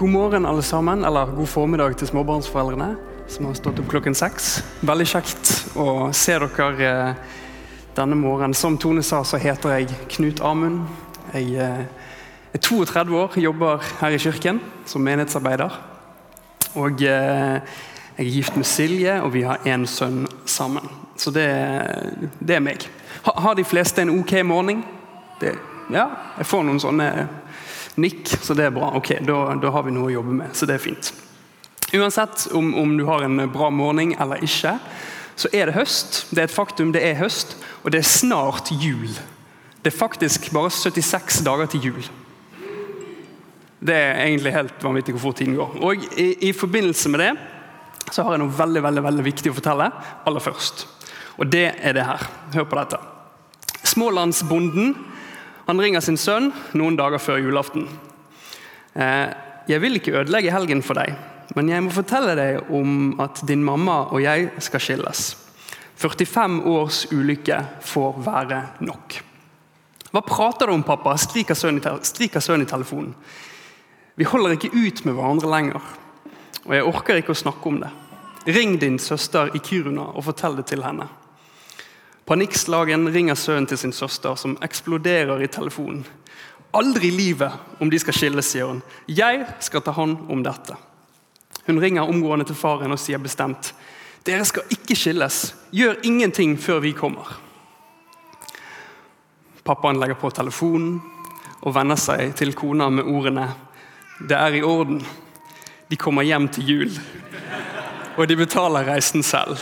God morgen, alle sammen. Eller god formiddag til småbarnsforeldrene som har stått opp klokken seks. Veldig kjekt å se dere eh, denne morgenen. Som Tone sa, så heter jeg Knut Amund. Jeg eh, er 32 år, jobber her i kirken som menighetsarbeider. Og eh, jeg er gift med Silje, og vi har én sønn sammen. Så det, det er meg. Ha, har de fleste en ok morgen? Ja, jeg får noen sånne nikk, så det er bra. Ok, da, da, har vi noe å jobbe med, så det er fint. Uansett om, om, du har en bra morgen eller ikke, så er det høst. Det er et faktum, det er høst, og det er snart jul. Det er faktisk bare 76 dager til jul. Det er egentlig helt vanvittig hvor fort tiden går. Og i, i, forbindelse med det så har jeg noe veldig veldig, veldig viktig å fortelle aller først. Og det er det her. Hør på dette. Smålandsbonden han ringer sin sønn noen dager før julaften. Eh, 'Jeg vil ikke ødelegge helgen for deg, men jeg må fortelle deg om at din mamma og jeg skal skilles.' 45 års ulykke får være nok. 'Hva prater du om, pappa?' skriker sønnen i telefonen. 'Vi holder ikke ut med hverandre lenger, og jeg orker ikke å snakke om det.' 'Ring din søster i Kiruna og fortell det til henne.' Panikkslagen ringer sønnen til sin søster, som eksploderer i telefonen. Aldri i livet om de skal skilles, sier hun. Jeg skal ta hånd om dette. Hun ringer omgående til faren og sier bestemt dere skal ikke skilles. Gjør ingenting før vi kommer. Pappaen legger på telefonen og venner seg til kona med ordene Det er i orden. De kommer hjem til jul. Og de betaler reisen selv.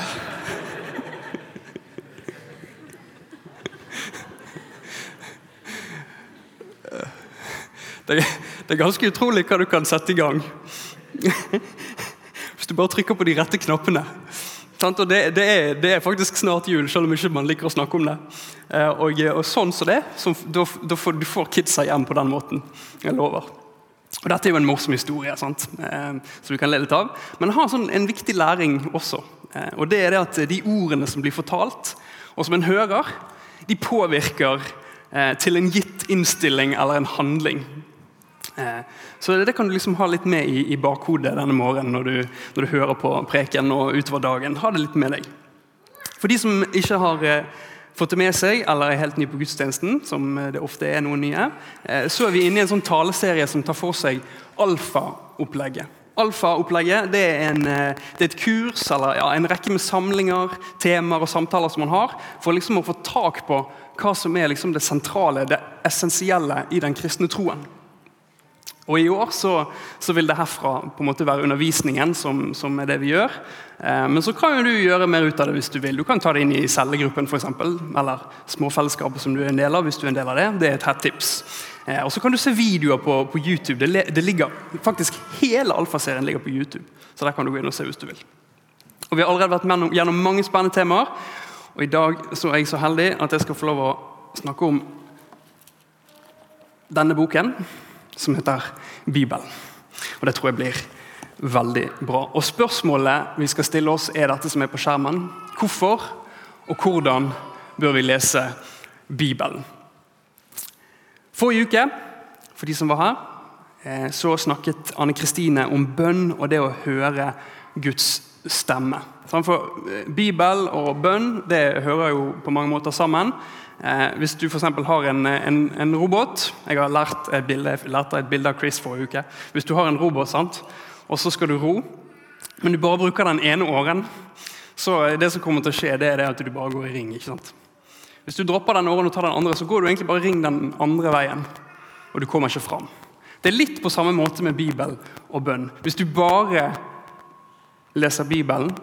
Det, det, er ganske utrolig hva du kan sette i gang. Hvis du bare trykker på de rette knappene. Og det, det, er, det, er, faktisk snart jul, selv om ikke man liker å snakke om det. Eh, og, og sånn som det, så, da, da får, du får kidsa hjem på den måten. Jeg lover. Og Dette er jo en morsom historie, sant? som du kan le litt av. Men den har sånn en viktig læring også. Eh, og det er det at De ordene som blir fortalt, og som en hører, de påvirker til en gitt innstilling eller en handling. Eh, så det kan du liksom ha litt med i, i bakhodet denne morgenen når du, når du, hører på preken og utover dagen. Ha det litt med deg. For de som ikke har eh, fått det med seg, eller er helt nye på gudstjenesten, som eh, det ofte er noen nye, så er vi inne i en sånn taleserie som tar for seg alfaopplegget. Alfaopplegget det det er et kurs eller ja, en rekke med samlinger, temaer og samtaler som man har for liksom å få tak på hva som er liksom det sentrale, det essensielle i den kristne troen. Og I år så, så, vil det herfra på en måte være undervisningen som, som er det vi gjør. Eh, men så kan jo du gjøre mer ut av det hvis du vil. Du kan ta det inn i cellegruppen eksempel, eller småfellesskapet som du er en del av. hvis du er en del av Det Det er et hett tips. Eh, og så kan du se videoer på, på YouTube. Det, det, ligger, faktisk Hele alfaserien ligger på YouTube, så der kan du gå inn og se hvis du vil. Og Vi har allerede vært gjennom mange spennende temaer. Og I dag så er jeg så heldig at jeg skal få lov å snakke om denne boken som heter Bibelen. Og Det tror jeg blir veldig bra. Og Spørsmålet vi skal stille oss, er dette som er på skjermen. Hvorfor og hvordan bør vi lese Bibelen? Forrige uke, for de som var her, eh, så snakket Anne Kristine om bønn og det å høre Guds stemme. For eh, Bibel og bønn det hører jo på mange måter sammen. Eh, hvis du for har en, en, en, robot Jeg har lært et bilde, lærte et bilde av Chris forrige uke. Hvis du har en robot, sant? og så skal du ro, men du bare bruker den ene åren, så det som kommer til å skje, det er det at du bare går i ring. ikke sant? Hvis du dropper den åren og tar den andre, så går du egentlig bare ring den andre veien. Og du kommer ikke fram. Det er litt på samme måte med Bibel og bønn. Hvis du bare leser Bibelen,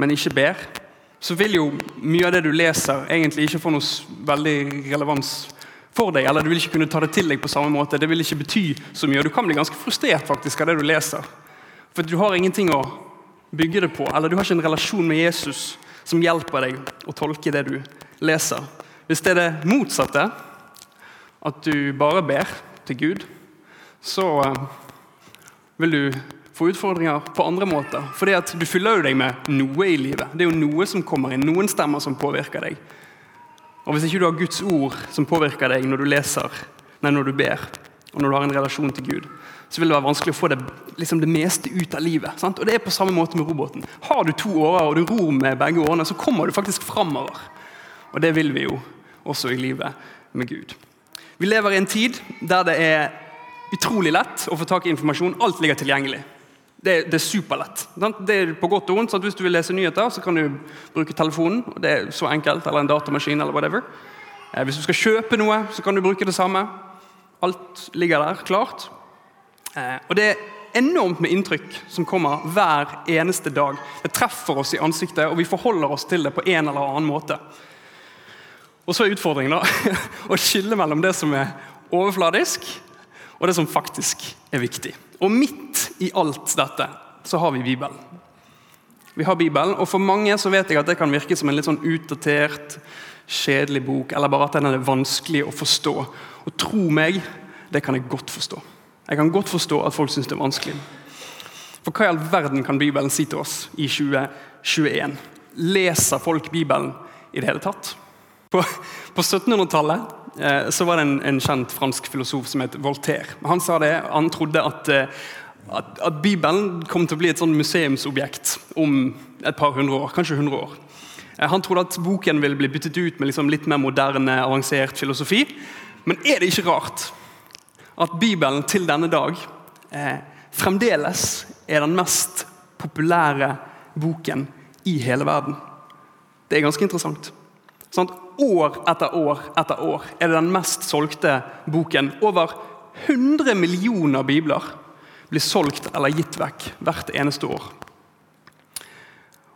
men ikke ber, så vil jo mye av det du leser, egentlig ikke få noe veldig relevans for deg. Eller du vil ikke kunne ta det til deg på samme måte. Det vil ikke bety så mye. Du kan bli ganske frustrert faktisk av det du leser. For du har ingenting å bygge det på. Eller du har ikke en relasjon med Jesus som hjelper deg å tolke det du leser. Hvis det er det motsatte, at du bare ber til Gud, så eh, vil du få utfordringer på andre måter. Fordi at Du fyller jo deg med noe i livet. Det er jo noe som kommer inn, noen stemmer som påvirker deg. Og Hvis ikke du har Guds ord som påvirker deg når du leser, nei, når du ber, og når du har en relasjon til Gud, så vil det være vanskelig å få det, liksom det meste ut av livet. Sant? Og Det er på samme måte med roboten. Har du to årer og du ror med begge årene, så kommer du faktisk framover. Og det vil vi jo også i livet med Gud. Vi lever i en tid der det er utrolig lett å få tak i informasjon. Alt ligger tilgjengelig. Det, det er superlett. Sant? Det er på godt og vondt. Hvis du vil lese nyheter, så kan du bruke telefonen. og Det er så enkelt, eller en datamaskin. eller whatever. Eh, hvis du skal kjøpe noe, så kan du bruke det samme. Alt ligger der klart. Eh, og det er enormt med inntrykk som kommer hver eneste dag. Det treffer oss i ansiktet, og vi forholder oss til det på en eller annen måte. Og så er utfordringen da, å skille mellom det som er overfladisk, og det som faktisk er viktig. Og midt i alt dette så har vi Bibelen. Vi har Bibelen, og For mange så vet jeg at det kan virke som en litt sånn utdatert, kjedelig bok, eller bare at den er vanskelig å forstå. Og tro meg, det kan jeg godt forstå. Jeg kan godt forstå at folk syns det er vanskelig. For hva i all verden kan Bibelen si til oss i 2021? Leser folk Bibelen i det hele tatt? På, på 1700-tallet eh, så var det en, en, kjent fransk filosof som het Voltaire. Han sa det, han trodde at, eh, at, at, Bibelen kom til å bli et sånn museumsobjekt om et par hundre år. Kanskje 100 år. Eh, han trodde at boken ville bli byttet ut med liksom litt mer moderne, avansert filosofi. Men er det ikke rart at Bibelen til denne dag eh, fremdeles er den mest populære boken i hele verden. Det er ganske interessant. Sånn år etter år etter år er det den mest solgte boken. Over 100 millioner bibler blir solgt eller gitt vekk hvert eneste år.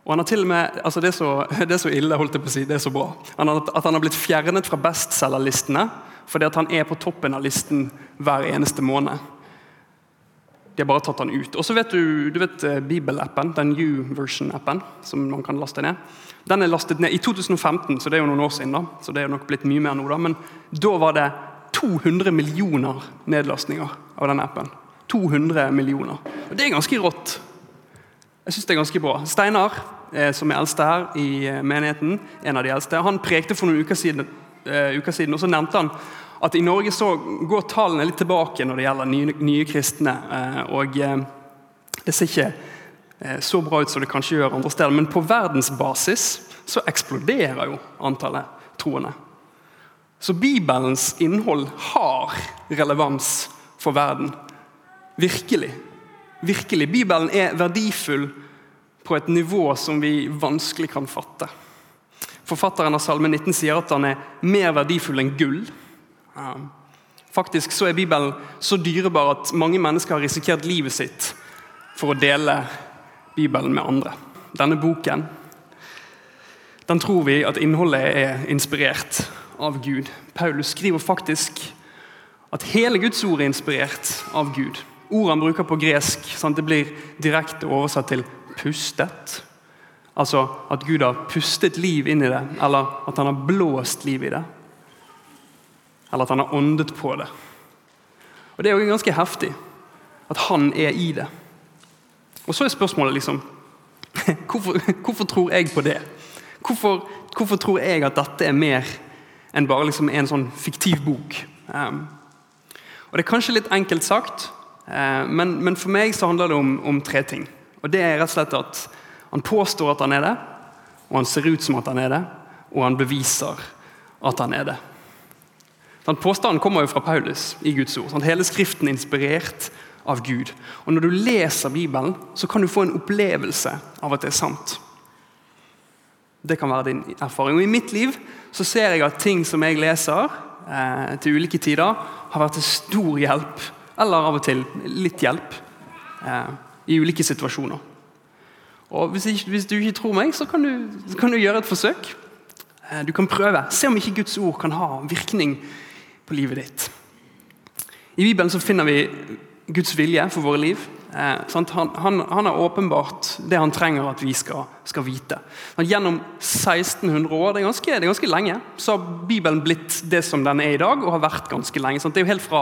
Og han har til og med, altså det, er så, det er så ille, holdt jeg på å si, det er så bra, han har, at han har blitt fjernet fra bestselgerlistene fordi at han er på toppen av listen hver eneste måned. De har bare tatt den ut. Og så vet du, du vet eh, Bibelappen, den U-version-appen, som man kan laste ned. Den er lastet ned i 2015, så det er jo noen år siden. da, så det er jo nok blitt mye mer nå da, Men da var det 200 millioner nedlastninger av den appen. 200 millioner. Og Det er ganske rått. Jeg synes det er ganske bra. Steinar, eh, som er eldste her i eh, menigheten, en av de eldste, han prekte for noen uker siden uh, uker siden. og Så nevnte han at i Norge så går tallene litt tilbake når det gjelder nye, nye kristne. Uh, og uh, Det ser ikke så bra ut som det kanskje gjør andre steder, men på verdensbasis så eksploderer jo antallet troende. Så Bibelens innhold har relevans for verden. Virkelig. Virkelig. Bibelen er verdifull på et nivå som vi vanskelig kan fatte. Forfatteren av Salme 19 sier at han er mer verdifull enn gull. Faktisk så er Bibelen så dyrebar at mange mennesker har risikert livet sitt for å dele Bibelen med andre. Denne boken den tror vi at innholdet er inspirert av Gud. Paulus skriver faktisk at hele Guds ord er inspirert av Gud. Ordet han bruker på gresk, sant, det blir direkte oversatt til 'pustet'. Altså at Gud har pustet liv inn i det, eller at han har blåst liv i det. Eller at han har åndet på det. Og Det er jo ganske heftig at han er i det. Og Så er spørsmålet liksom hvorfor, hvorfor tror jeg på det? Hvorfor, hvorfor, tror jeg at dette er mer enn bare liksom en sånn fiktiv bok? Um, og Det er kanskje litt enkelt sagt, uh, men, men, for meg så handler det om, om tre ting. Og Det er rett og slett at han påstår at han er det, og han ser ut som at han er det, og han beviser at han er det. Den påstanden kommer jo fra Paulus i Guds ord. Sånn, hele Skriften er inspirert av Gud. Og Når du leser Bibelen, så kan du få en opplevelse av at det er sant. Det kan være din erfaring. Og I mitt liv så ser jeg at ting som jeg leser eh, til ulike tider, har vært til stor hjelp, eller av og til litt hjelp, eh, i ulike situasjoner. Og hvis, ikke, hvis, du ikke tror meg, så kan du, kan du, gjøre et forsøk. Eh, du kan prøve. Se om ikke Guds ord kan ha virkning på livet ditt. I Bibelen så finner vi Guds vilje for våre liv. Eh, han, han, har åpenbart det han trenger at vi skal, skal vite. Gjennom 1600 år, det er, ganske, det er, ganske, lenge, så har Bibelen blitt det som den er i dag, og har vært ganske lenge. Sant? Det er jo helt fra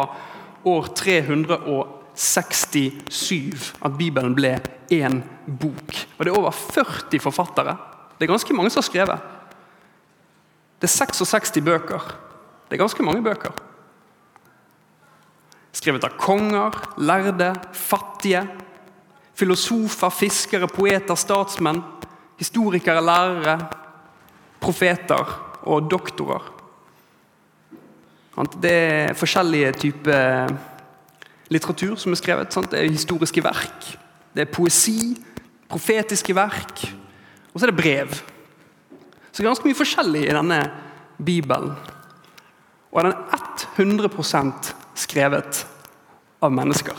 år 367 at Bibelen ble én bok. Og det er over 40 forfattere. Det er ganske mange som har skrevet. Det er 66 bøker. Det er ganske mange bøker. Skrevet av konger, lærde, fattige, filosofer, fiskere, poeter, statsmenn, historikere, lærere, profeter og doktorer. Det er forskjellige typer litteratur som er skrevet. Sant? Det er historiske verk, det er poesi, profetiske verk, og så er det brev. Så det er ganske mye forskjellig i denne Bibelen. Og den er 100% skrevet av mennesker.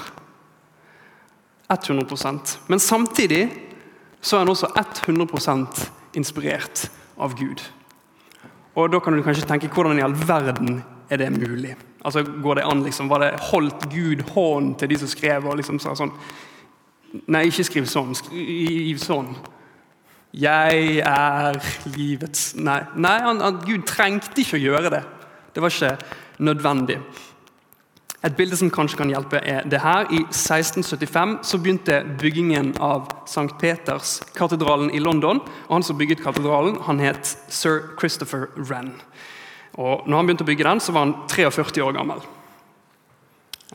100% Men samtidig så er den også 100% inspirert av Gud. Og Da kan du kanskje tenke hvordan i all verden er det mulig? Altså, Går det an, liksom, Var det holdt Gud hånd til de som skrev og liksom sa sånn Nei, ikke skriv sånn. Skriv sånn. Jeg er livets Nei, nei han, han, Gud trengte ikke å gjøre det. Det var ikke nødvendig. Et bilde som kanskje kan hjelpe, er det her. I 1675 så begynte byggingen av St. Peters-katedralen i London. og Han som bygget katedralen, han het sir Christopher Wren. Og når han begynte å bygge den, så var han 43 år gammel.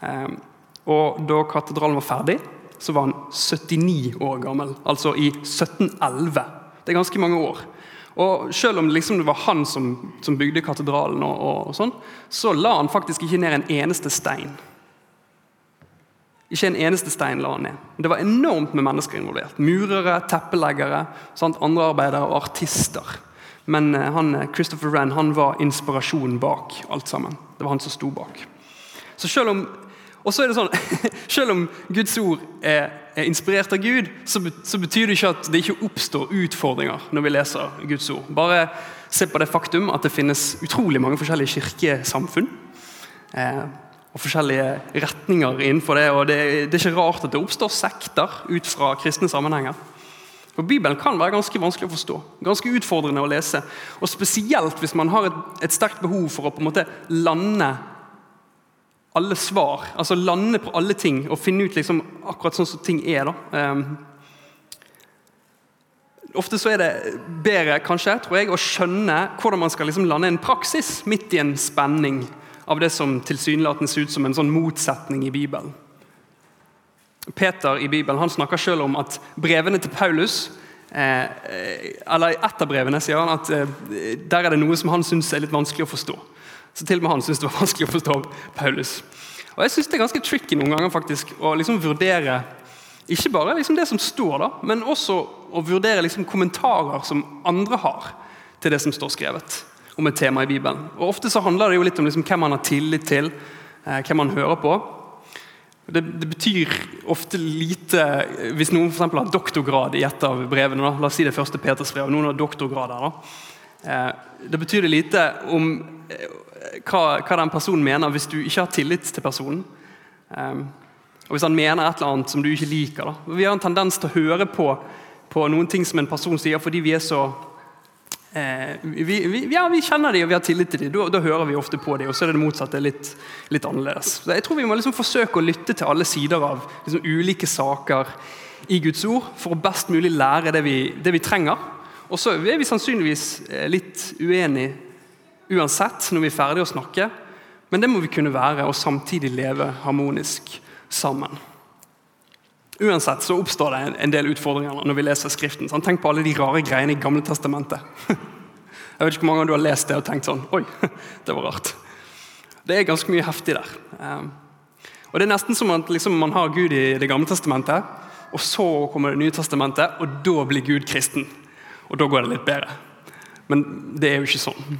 Ehm, og da katedralen var ferdig, så var han 79 år gammel. Altså i 1711. Det er ganske mange år. Og Selv om liksom det var han som, som bygde katedralen, og, og, sånn, så la han faktisk ikke ned en eneste stein. Ikke en eneste stein la han ned. Det var enormt med mennesker involvert. Murere, teppeleggere, sant? andre arbeidere og artister. Men eh, han, eh, Christopher Wren han var inspirasjonen bak alt sammen. Det var han som sto bak. Så selv om og så er det sånn, Selv om Guds ord er, er inspirert av Gud, så, betyr det ikke at det ikke oppstår utfordringer når vi leser Guds ord. Bare se på det faktum at det finnes utrolig mange forskjellige kirkesamfunn. Eh, og forskjellige retninger innenfor det. og det, er ikke rart at det oppstår sekter ut fra kristne sammenhenger. For Bibelen kan være ganske vanskelig å forstå, ganske utfordrende å lese. Og Spesielt hvis man har et, et sterkt behov for å på en måte lande alle svar, altså lande på alle ting og finne ut liksom akkurat sånn som ting er. da. Um, ofte så er det bedre kanskje, tror jeg, å skjønne hvordan man skal liksom lande en praksis midt i en spenning av det som tilsynelatende ser ut som en sånn motsetning i Bibelen. Peter i Bibelen han snakker selv om at brevene til Paulus eh, eller etter brevene sier han at eh, der er det noe som han syns er litt vanskelig å forstå. Så til og med han syntes det var vanskelig å forstå Paulus. Og Jeg syns det er ganske tricky noen ganger faktisk, å liksom vurdere ikke bare liksom det som står, da, men også å vurdere liksom kommentarer som andre har til det som står skrevet om et tema i Bibelen. Og Ofte så handler det jo litt om liksom hvem man har tillit til, eh, hvem man hører på. Det, det, betyr ofte lite Hvis noen for har doktorgrad i et av brevene, da, la oss si det første Peters brev, noen har doktorgrader, da, eh, det betyr det lite om eh, hva, hva, den personen mener, hvis du ikke har tillit til personen. Um, og Hvis han mener et eller annet som du ikke liker. Da. Vi har en tendens til å høre på, på noen ting som en person sier, fordi vi er så eh, vi, vi, ja, vi kjenner dem og vi har tillit til dem. Da, da hører vi ofte på dem. Og så er det det motsatte litt, litt annerledes. Så jeg tror Vi må liksom forsøke å lytte til alle sider av liksom, ulike saker i Guds ord for å best mulig lære det vi, det vi trenger. Og så er vi sannsynligvis eh, litt uenige uansett når vi er ferdige å snakke. Men det må vi kunne være, og samtidig leve harmonisk sammen. Uansett så oppstår det en del utfordringer når vi leser Skriften. Sånn, tenk på alle de rare greiene i Gamle Testamentet. Jeg vet ikke hvor mange av du har lest det og tenkt sånn Oi, det var rart. Det er ganske mye heftig der. Ehm, og Det er nesten som at liksom, man har Gud i Det gamle testamentet, og så kommer Det nye testamentet, og da blir Gud kristen. Og da går det litt bedre. Men det er jo ikke sånn.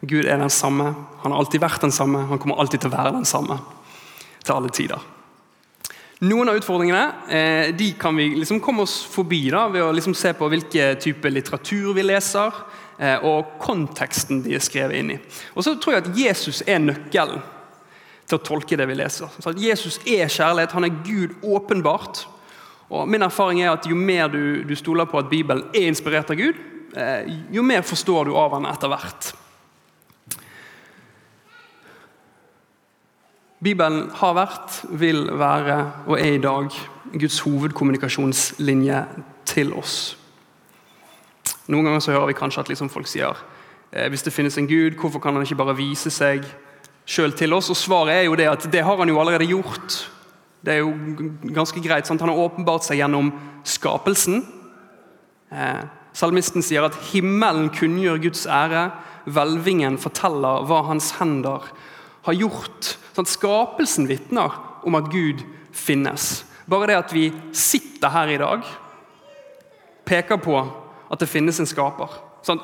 Gud er den samme. Han har alltid vært den samme. Han kommer alltid til å være den samme til alle tider. Noen av utfordringene eh, de kan vi liksom komme oss forbi da, ved å liksom se på hvilken type litteratur vi leser, eh, og konteksten de er skrevet inn i. Og så tror jeg at Jesus er nøkkelen til å tolke det vi leser. Så at Jesus er kjærlighet, han er Gud åpenbart. Og Min erfaring er at jo mer du, du stoler på at Bibelen er inspirert av Gud, eh, jo mer forstår du av han etter hvert. Bibelen har vært, vil være og er i dag Guds hovedkommunikasjonslinje til oss. Noen ganger så hører vi kanskje at liksom folk sier eh, hvis det finnes en Gud, hvorfor kan han ikke bare vise seg sjøl til oss. Og svaret er jo det at det har han jo allerede gjort. Det er jo ganske greit. Sant? Han har åpenbart seg gjennom skapelsen. Eh, salmisten sier at himmelen kunngjør Guds ære. Hvelvingen forteller hva hans hender har gjort. Sånn, skapelsen vitner om at Gud finnes. Bare det at vi sitter her i dag, peker på at det finnes en skaper. Sånn,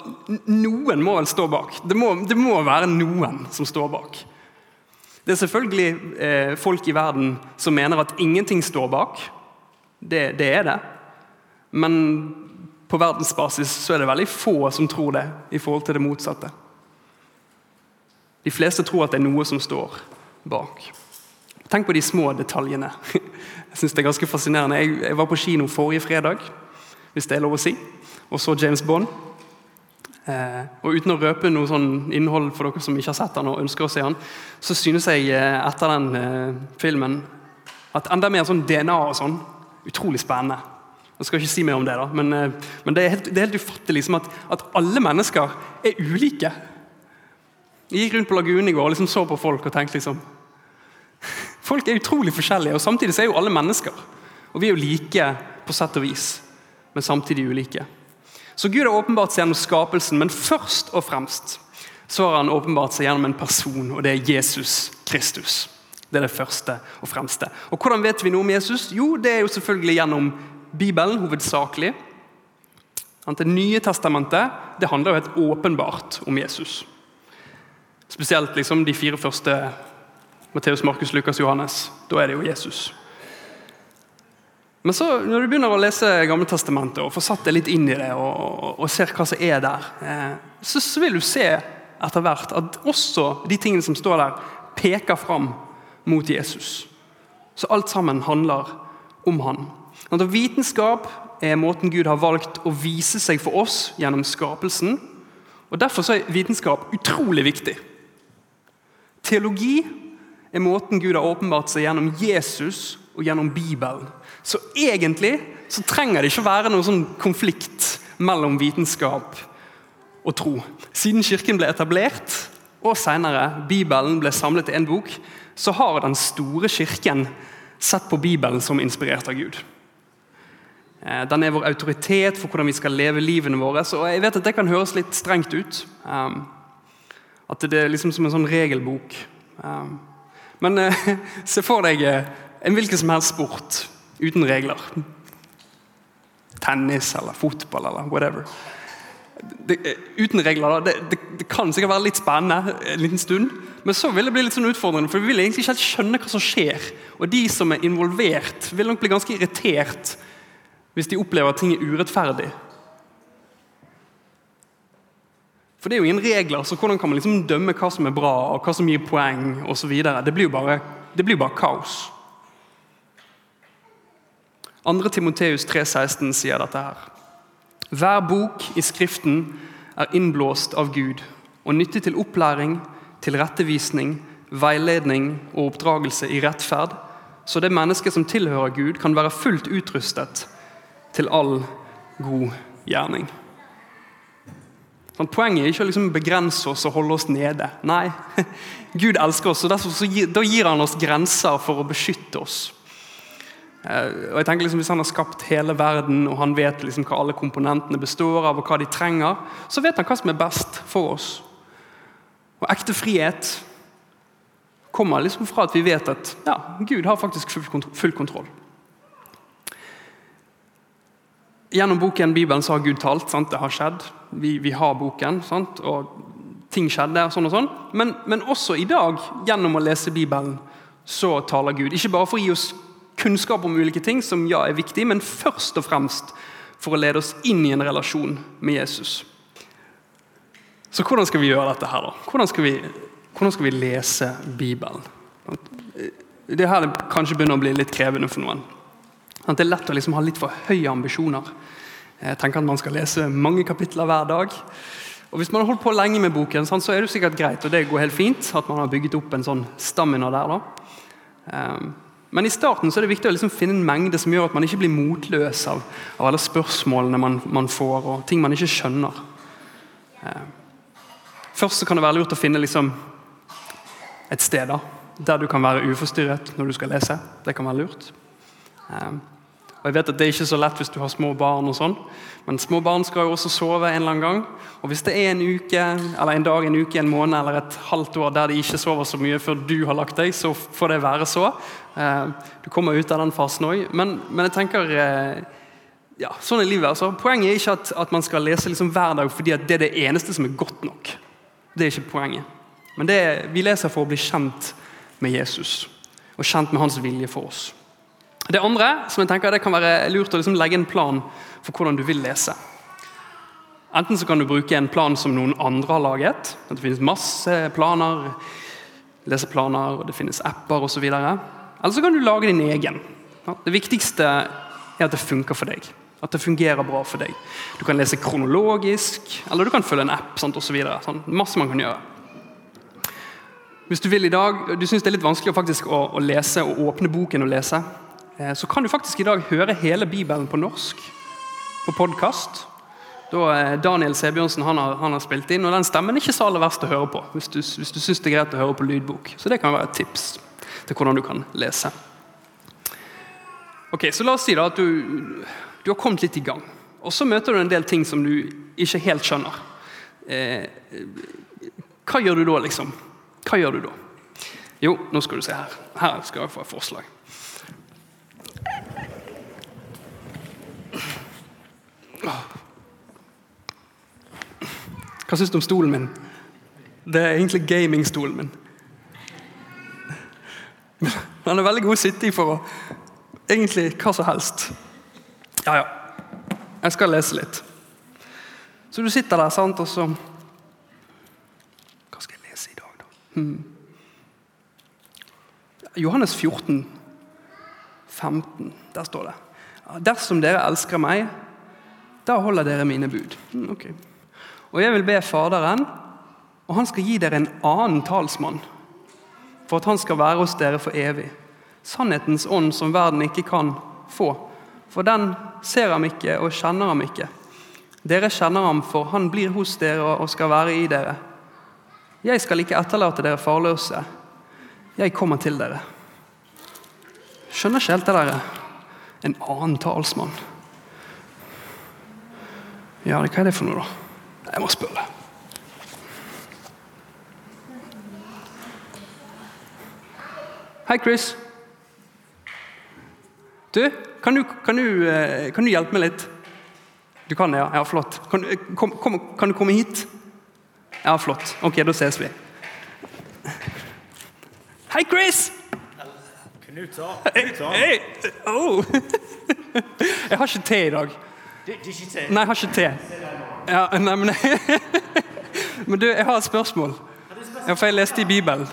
noen må vel stå bak. Det må, det må, være noen som står bak. Det er selvfølgelig eh, folk i verden som mener at ingenting står bak. Det, det er det. Men på verdensbasis så er det veldig få som tror det, i forhold til det motsatte. De fleste tror at det er noe som står bak. Tenk på de små detaljene. Jeg synes det er ganske fascinerende. Jeg, var på kino forrige fredag, hvis det er lov å si, og så James Bond. Eh, og Uten å røpe noe sånn innhold for dere som ikke har sett den og ønsker å se den, så synes jeg eh, etter den eh, filmen at enda mer sånn DNA og sånn utrolig spennende. Jeg skal ikke si mer om det, da, men, men det, er helt, det, er helt, ufattelig liksom, at, at, alle mennesker er ulike. Jeg gikk rundt på lagunen i går og liksom så på folk og tenkte liksom Folk er utrolig forskjellige, og samtidig så er jo alle mennesker. Og vi er jo like på sett og vis, men samtidig ulike. Så Gud har åpenbart seg gjennom skapelsen, men først og fremst så har han åpenbart seg gjennom en person, og det er Jesus Kristus. Det er det første og fremste. Og Hvordan vet vi noe om Jesus? Jo, Det er jo selvfølgelig gjennom Bibelen, hovedsakelig. Det nye testamentet det handler jo helt åpenbart om Jesus. Spesielt liksom de fire første Matteus, Markus, Lukas, Johannes. Da er det jo Jesus. Men så, når du begynner å lese Gamle Testamentet og får satt deg litt inn i det, og, og ser hva som er der, eh, så, så, vil du se etter hvert at også de tingene som står der, peker fram mot Jesus. Så alt sammen handler om han. At vitenskap er måten Gud har valgt å vise seg for oss gjennom skapelsen. og Derfor er vitenskap utrolig viktig. Teologi er måten Gud har åpenbart seg gjennom Jesus og gjennom Bibelen. Så egentlig så trenger det ikke være noen sånn konflikt mellom vitenskap og tro. Siden Kirken ble etablert, og senere Bibelen ble samlet i én bok, så har den store kirken sett på Bibelen som inspirert av Gud. Eh, den er vår autoritet for hvordan vi skal leve livene våre. Så jeg vet at Det kan høres litt strengt ut. At det er liksom som en sånn regelbok. Um, men uh, se for deg uh, en hvilken som helst sport uten regler. Tennis eller fotball eller whatever. Det, eh, uten regler, det, det, det, kan sikkert være litt spennende en liten stund, men så vil det bli litt sånn utfordrende, for vi vil egentlig ikke helt skjønne hva som skjer. Og de som er involvert, vil nok bli ganske irritert hvis de opplever at ting er urettferdig. For det er jo ingen regler, så hvordan kan man liksom dømme hva som er bra, og hva som gir poeng osv.? Det blir jo bare, det blir bare kaos. 2. Timoteus 3,16 sier dette her. Hver bok i Skriften er innblåst av Gud og nyttig til opplæring, til rettevisning, veiledning og oppdragelse i rettferd, så det mennesket som tilhører Gud, kan være fullt utrustet til all god gjerning. Sånn, poenget er ikke å liksom begrense oss og holde oss nede. Nei, Gud elsker oss, og derfor gir, da gir han oss grenser for å beskytte oss. Eh, og jeg tenker liksom Hvis han har skapt hele verden og han vet liksom hva alle komponentene består av, og hva de trenger, så vet han hva som er best for oss. Og Ekte frihet kommer liksom fra at vi vet at ja, Gud har faktisk full kontroll. Gjennom boken Bibelen så har Gud talt. Sant? Det har skjedd. Vi, vi har boken. Sant? og Ting skjedde, sånn og sånn. Men, men også i dag, gjennom å lese Bibelen, så taler Gud. Ikke bare for å gi oss kunnskap om ulike ting, som ja er viktig, men først og fremst for å lede oss inn i en relasjon med Jesus. Så hvordan skal vi gjøre dette her, da? Hvordan skal vi, hvordan skal vi lese Bibelen? Det her kanskje begynner å bli litt krevende for noen. At det er lett å liksom ha litt for høye ambisjoner. Jeg tenker at Man skal lese mange kapitler hver dag. Og Hvis man har holdt på lenge med boken, så er det sikkert greit, og det går helt fint at man har bygget opp en sånn stamina der. da. Ehm, men i starten så er det viktig å liksom finne en mengde som gjør at man ikke blir motløs av, av alle spørsmålene man, man, får, og ting man ikke skjønner. Eh, først så kan det være lurt å finne liksom et sted da, der du kan være uforstyrret når du skal lese. Det kan være lurt. Og jeg vet at Det er ikke så lett hvis du har små barn, og sånn, men små barn skal jo også sove en eller annen gang. Og Hvis det er en uke, eller en dag, en uke, en måned eller et halvt år der de ikke sover så mye før du har lagt deg, så får det være så. Uh, du kommer ut av den fasen òg. Men, men, jeg tenker uh, ja, sånn er livet. altså. Poenget er ikke at, at man skal lese liksom hver dag fordi det er det eneste som er godt nok. Det er ikke poenget. Men er, vi leser for å bli kjent med Jesus og kjent med hans vilje for oss. Det andre som jeg tenker det kan være lurt å liksom legge en plan for hvordan du vil lese. Enten så kan du bruke en plan som noen andre har laget. Det finnes masse planer, leseplaner, og det finnes apper osv. Eller så kan du lage din egen. Det viktigste er at det funker for deg. At det fungerer bra for deg. Du kan lese kronologisk, eller du kan følge en app. osv. sånn, masse man kan gjøre. Hvis du vil i dag, du syns det er litt vanskelig faktisk å, å, lese og åpne boken og lese, så kan du faktisk i dag høre hele Bibelen på norsk på podkast. Da Daniel Sebjørnsen han har, han har, spilt inn, og den stemmen er ikke så aller verst å høre på. Hvis du, hvis du synes det er greit å høre på lydbok. Så det kan være et tips til hvordan du kan lese. Ok, så La oss si da at du, du har kommet litt i gang. Og så møter du en del ting som du ikke helt skjønner. Eh, hva gjør du da, liksom? Hva gjør du da? Jo, nå skal du se her. Her skal jeg få et forslag. Hva syns du om stolen min? Det er egentlig gamingstolen min. Den er veldig god å sitte i for å egentlig hva som helst. Ja, ja. Jeg skal lese litt. Så du sitter der, sant, og så Hva skal jeg lese i dag, da? Hmm. Johannes 14, 15. Der står det. Dersom dere elsker meg, da holder dere mine bud. Hmm, okay. Og jeg vil be Faderen, og han skal gi dere en annen talsmann, for at han skal være hos dere for evig sannhetens ånd som verden ikke kan få. For den ser ham ikke og kjenner ham ikke. Dere kjenner ham, for han blir hos dere og skal være i dere. Jeg skal ikke etterlate dere farløse. Jeg kommer til dere. Skjønner ikke helt det der. En annen talsmann. Ja, hva er det for noe, da? Jeg må spørre. Hei, Chris. Du, kan du, kan du, eh, kan du hjelpe meg litt? Du kan ja? Ja, Flott. Kan, kom, kom, kan du komme hit? Ja, flott. Ok, da ses vi. Hei, Chris! Knut Knuta. Hey, oh. Jeg har ikke te i dag. Ikke te? Nei, jeg har ikke te. Ja, nei, men, men du, jeg har et spørsmål. Ja, for jeg leste i Bibelen,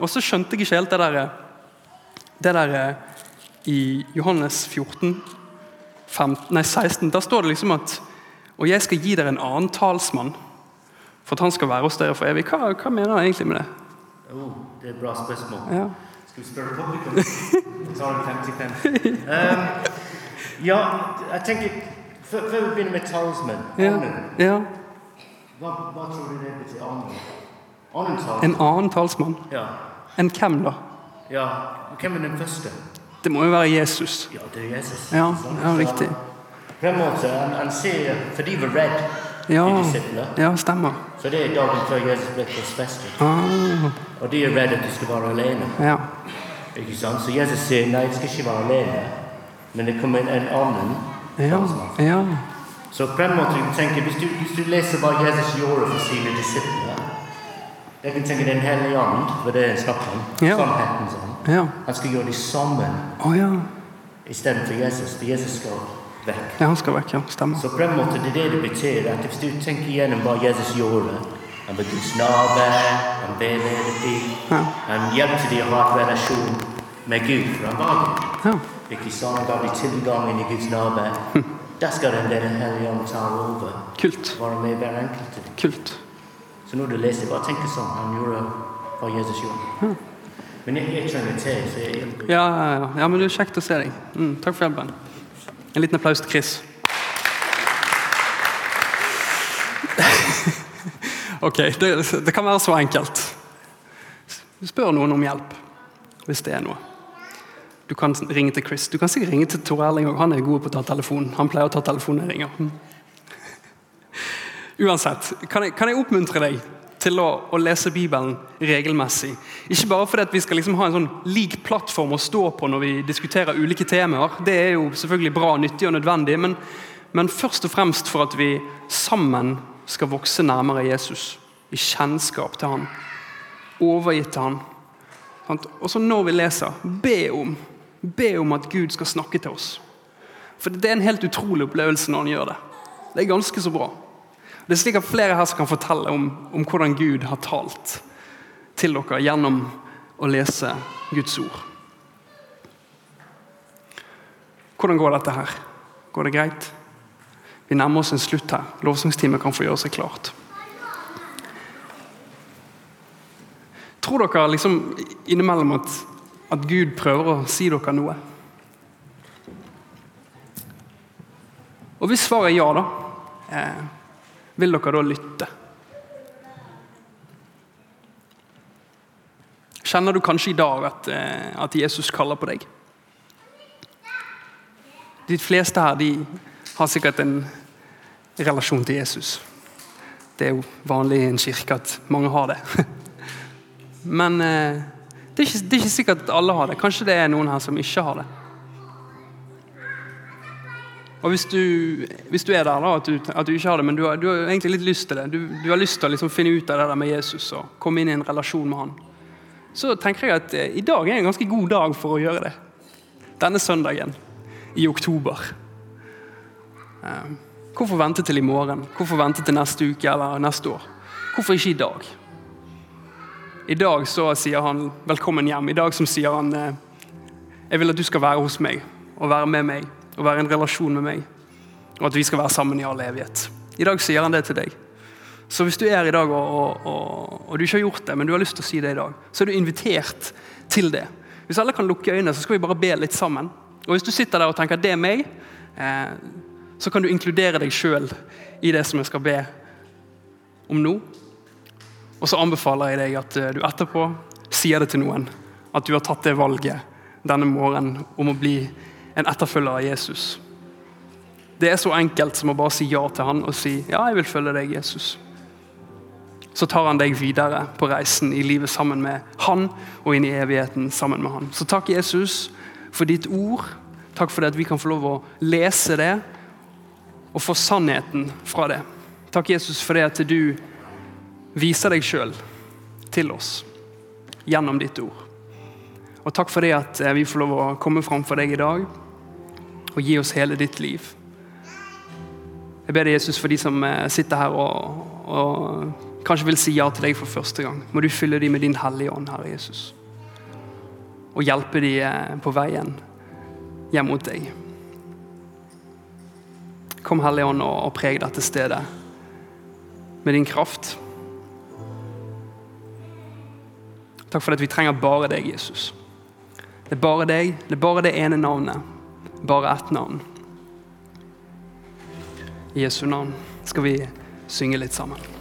og så skjønte jeg ikke helt det der Det der i Johannes 14, 15, nei 16, da står det liksom at Og jeg skal gi dere en annen talsmann, for at han skal være hos dere for evig. Hva, hva mener han egentlig med det? Oh, det er et bra spørsmål. Ja. Skal vi spørre publikum? tar det 55. Um, ja, jeg tenker Før, vi begynner med talsmann ja. ja. Hva, hva, tror du det betyr? Annen? Annen? En annen talsmann? Ja. En hvem, da? Ja, Hvem er den første? Det må jo være Jesus. Ja, det er Jesus. Ja, ja riktig. På en måte, han, ser, For de var redde, ja, de. Ja, stemmer. Så det er dagen før Jesus ble korsfestet. Ah. Og de er redde at du skal være alene. Ja. Ikke sant? Så Jesus sier nei, jeg skal ikke være alene, men det kommer en annen. Ja. ja. Så på en måte du tenker, hvis du, hvis du leser hva Jesus gjorde for sine disipler Jeg kan tenke Den hellige ånd, for det er om. Ja. Sannheten. Sånn. Ja. Han skal gjøre det sammen oh, ja. istedenfor Jesus. For Jesus skal vekk. Ja, han skal vekk, ja. Stemmer. Så på en måte det er det det betyr. at Hvis du tenker gjennom hva Jesus gjorde Han var Guds han veiledet dem. Ja. Han hjalp dem å ha en relasjon med Gud, fra han. Ja. Ikke sant? Han gav de tilgangen i Guds nærvær. Der skal Den der hellige ånd ta over. Kult. Være med hver enkelt. Kult. Så når du leser, bare tenk sånn. Han gjorde hva Jesus gjorde. Ja. Men jeg, jeg trenger te. så jeg hjelper. Ja, ja, ja, men det er kjekt å se deg. Mm, takk for hjelpen. En liten applaus til Chris. ok, det, det, kan være så enkelt. Spør noen om hjelp hvis det er noe. Du kan ringe til Chris. Du kan sikkert ringe til Tor Erling òg. Han er god på å ta telefonen. Han pleier å ta telefonen når jeg ringer. Uansett, kan jeg, kan jeg oppmuntre deg til å, å, lese Bibelen regelmessig. Ikke bare fordi vi skal liksom ha en sånn lik plattform å stå på når vi diskuterer ulike temaer. Det er jo selvfølgelig bra, nyttig og nødvendig, men, men først og fremst for at vi sammen skal vokse nærmere Jesus. I kjennskap til han. Overgitt til han. Og så når vi leser, be om Be om at Gud skal snakke til oss. For Det er en helt utrolig opplevelse når han gjør det. Det er ganske så bra. Det er slik at Flere her som kan fortelle om, om hvordan Gud har talt til dere gjennom å lese Guds ord. Hvordan går dette her? Går det greit? Vi nærmer oss en slutt her. Lovsangstimen kan få gjøre seg klart. Tror dere liksom innimellom at at Gud prøver å si dere noe? Og Hvis svaret er ja, da, eh, vil dere da lytte? Kjenner du kanskje i dag at, eh, at Jesus kaller på deg? De fleste her de har sikkert en relasjon til Jesus. Det er jo vanlig i en kirke at mange har det. Men eh, det er, ikke, det er ikke sikkert at alle har det. Kanskje det er noen her som ikke har det. Og Hvis du, hvis du er der da, at du, at du, ikke har det, men du har, du har, egentlig litt lyst til det, du, du har lyst til å liksom finne ut av det der med Jesus og komme inn i en relasjon med han, så tenker jeg at eh, i dag er en ganske god dag for å gjøre det. Denne søndagen i oktober. Eh, hvorfor vente til i morgen? Hvorfor vente til neste uke eller neste år? Hvorfor ikke i dag? I dag så sier han 'velkommen hjem'. I dag så sier han eh, 'jeg vil at du skal være hos meg og være med meg og være i en relasjon med meg', og at vi skal være sammen i all evighet. I dag sier han det til deg. Så hvis du er her i dag og, og, og, og, du ikke har gjort det, men du har lyst til å si det i dag, så er du invitert til det. Hvis alle kan lukke øynene, så skal vi bare be litt sammen. Og Hvis du sitter der og tenker 'det er meg', eh, så kan du inkludere deg sjøl i det som jeg skal be om nå. Og så anbefaler jeg deg at eh, du etterpå sier det til noen. At du har tatt det valget denne morgenen om å bli en etterfølger av Jesus. Det er så enkelt som å bare si ja til han og si ja, jeg vil følge deg, Jesus. Så tar han deg videre på reisen i livet sammen med han og inn i evigheten sammen med han. Så takk, Jesus, for ditt ord. Takk for det at vi kan få lov å lese det og få sannheten fra det. Takk, Jesus, for det at du viser deg sjøl til oss gjennom ditt ord. Og takk for det at eh, vi får lov å komme fram for deg i dag og gi oss hele ditt liv. Jeg ber deg, Jesus, for de som eh, sitter her og, og kanskje vil si ja til deg for første gang. Må du fylle dem med din hellige ånd, Herre Jesus. Og hjelpe dem eh, på veien hjem mot deg. Kom, Hellige Ånd, og preg dette stedet med din kraft. Takk for at vi trenger bare deg, Jesus. Det er bare deg, det er bare det ene navnet. Bare ett navn. I Jesu navn skal vi synge litt sammen.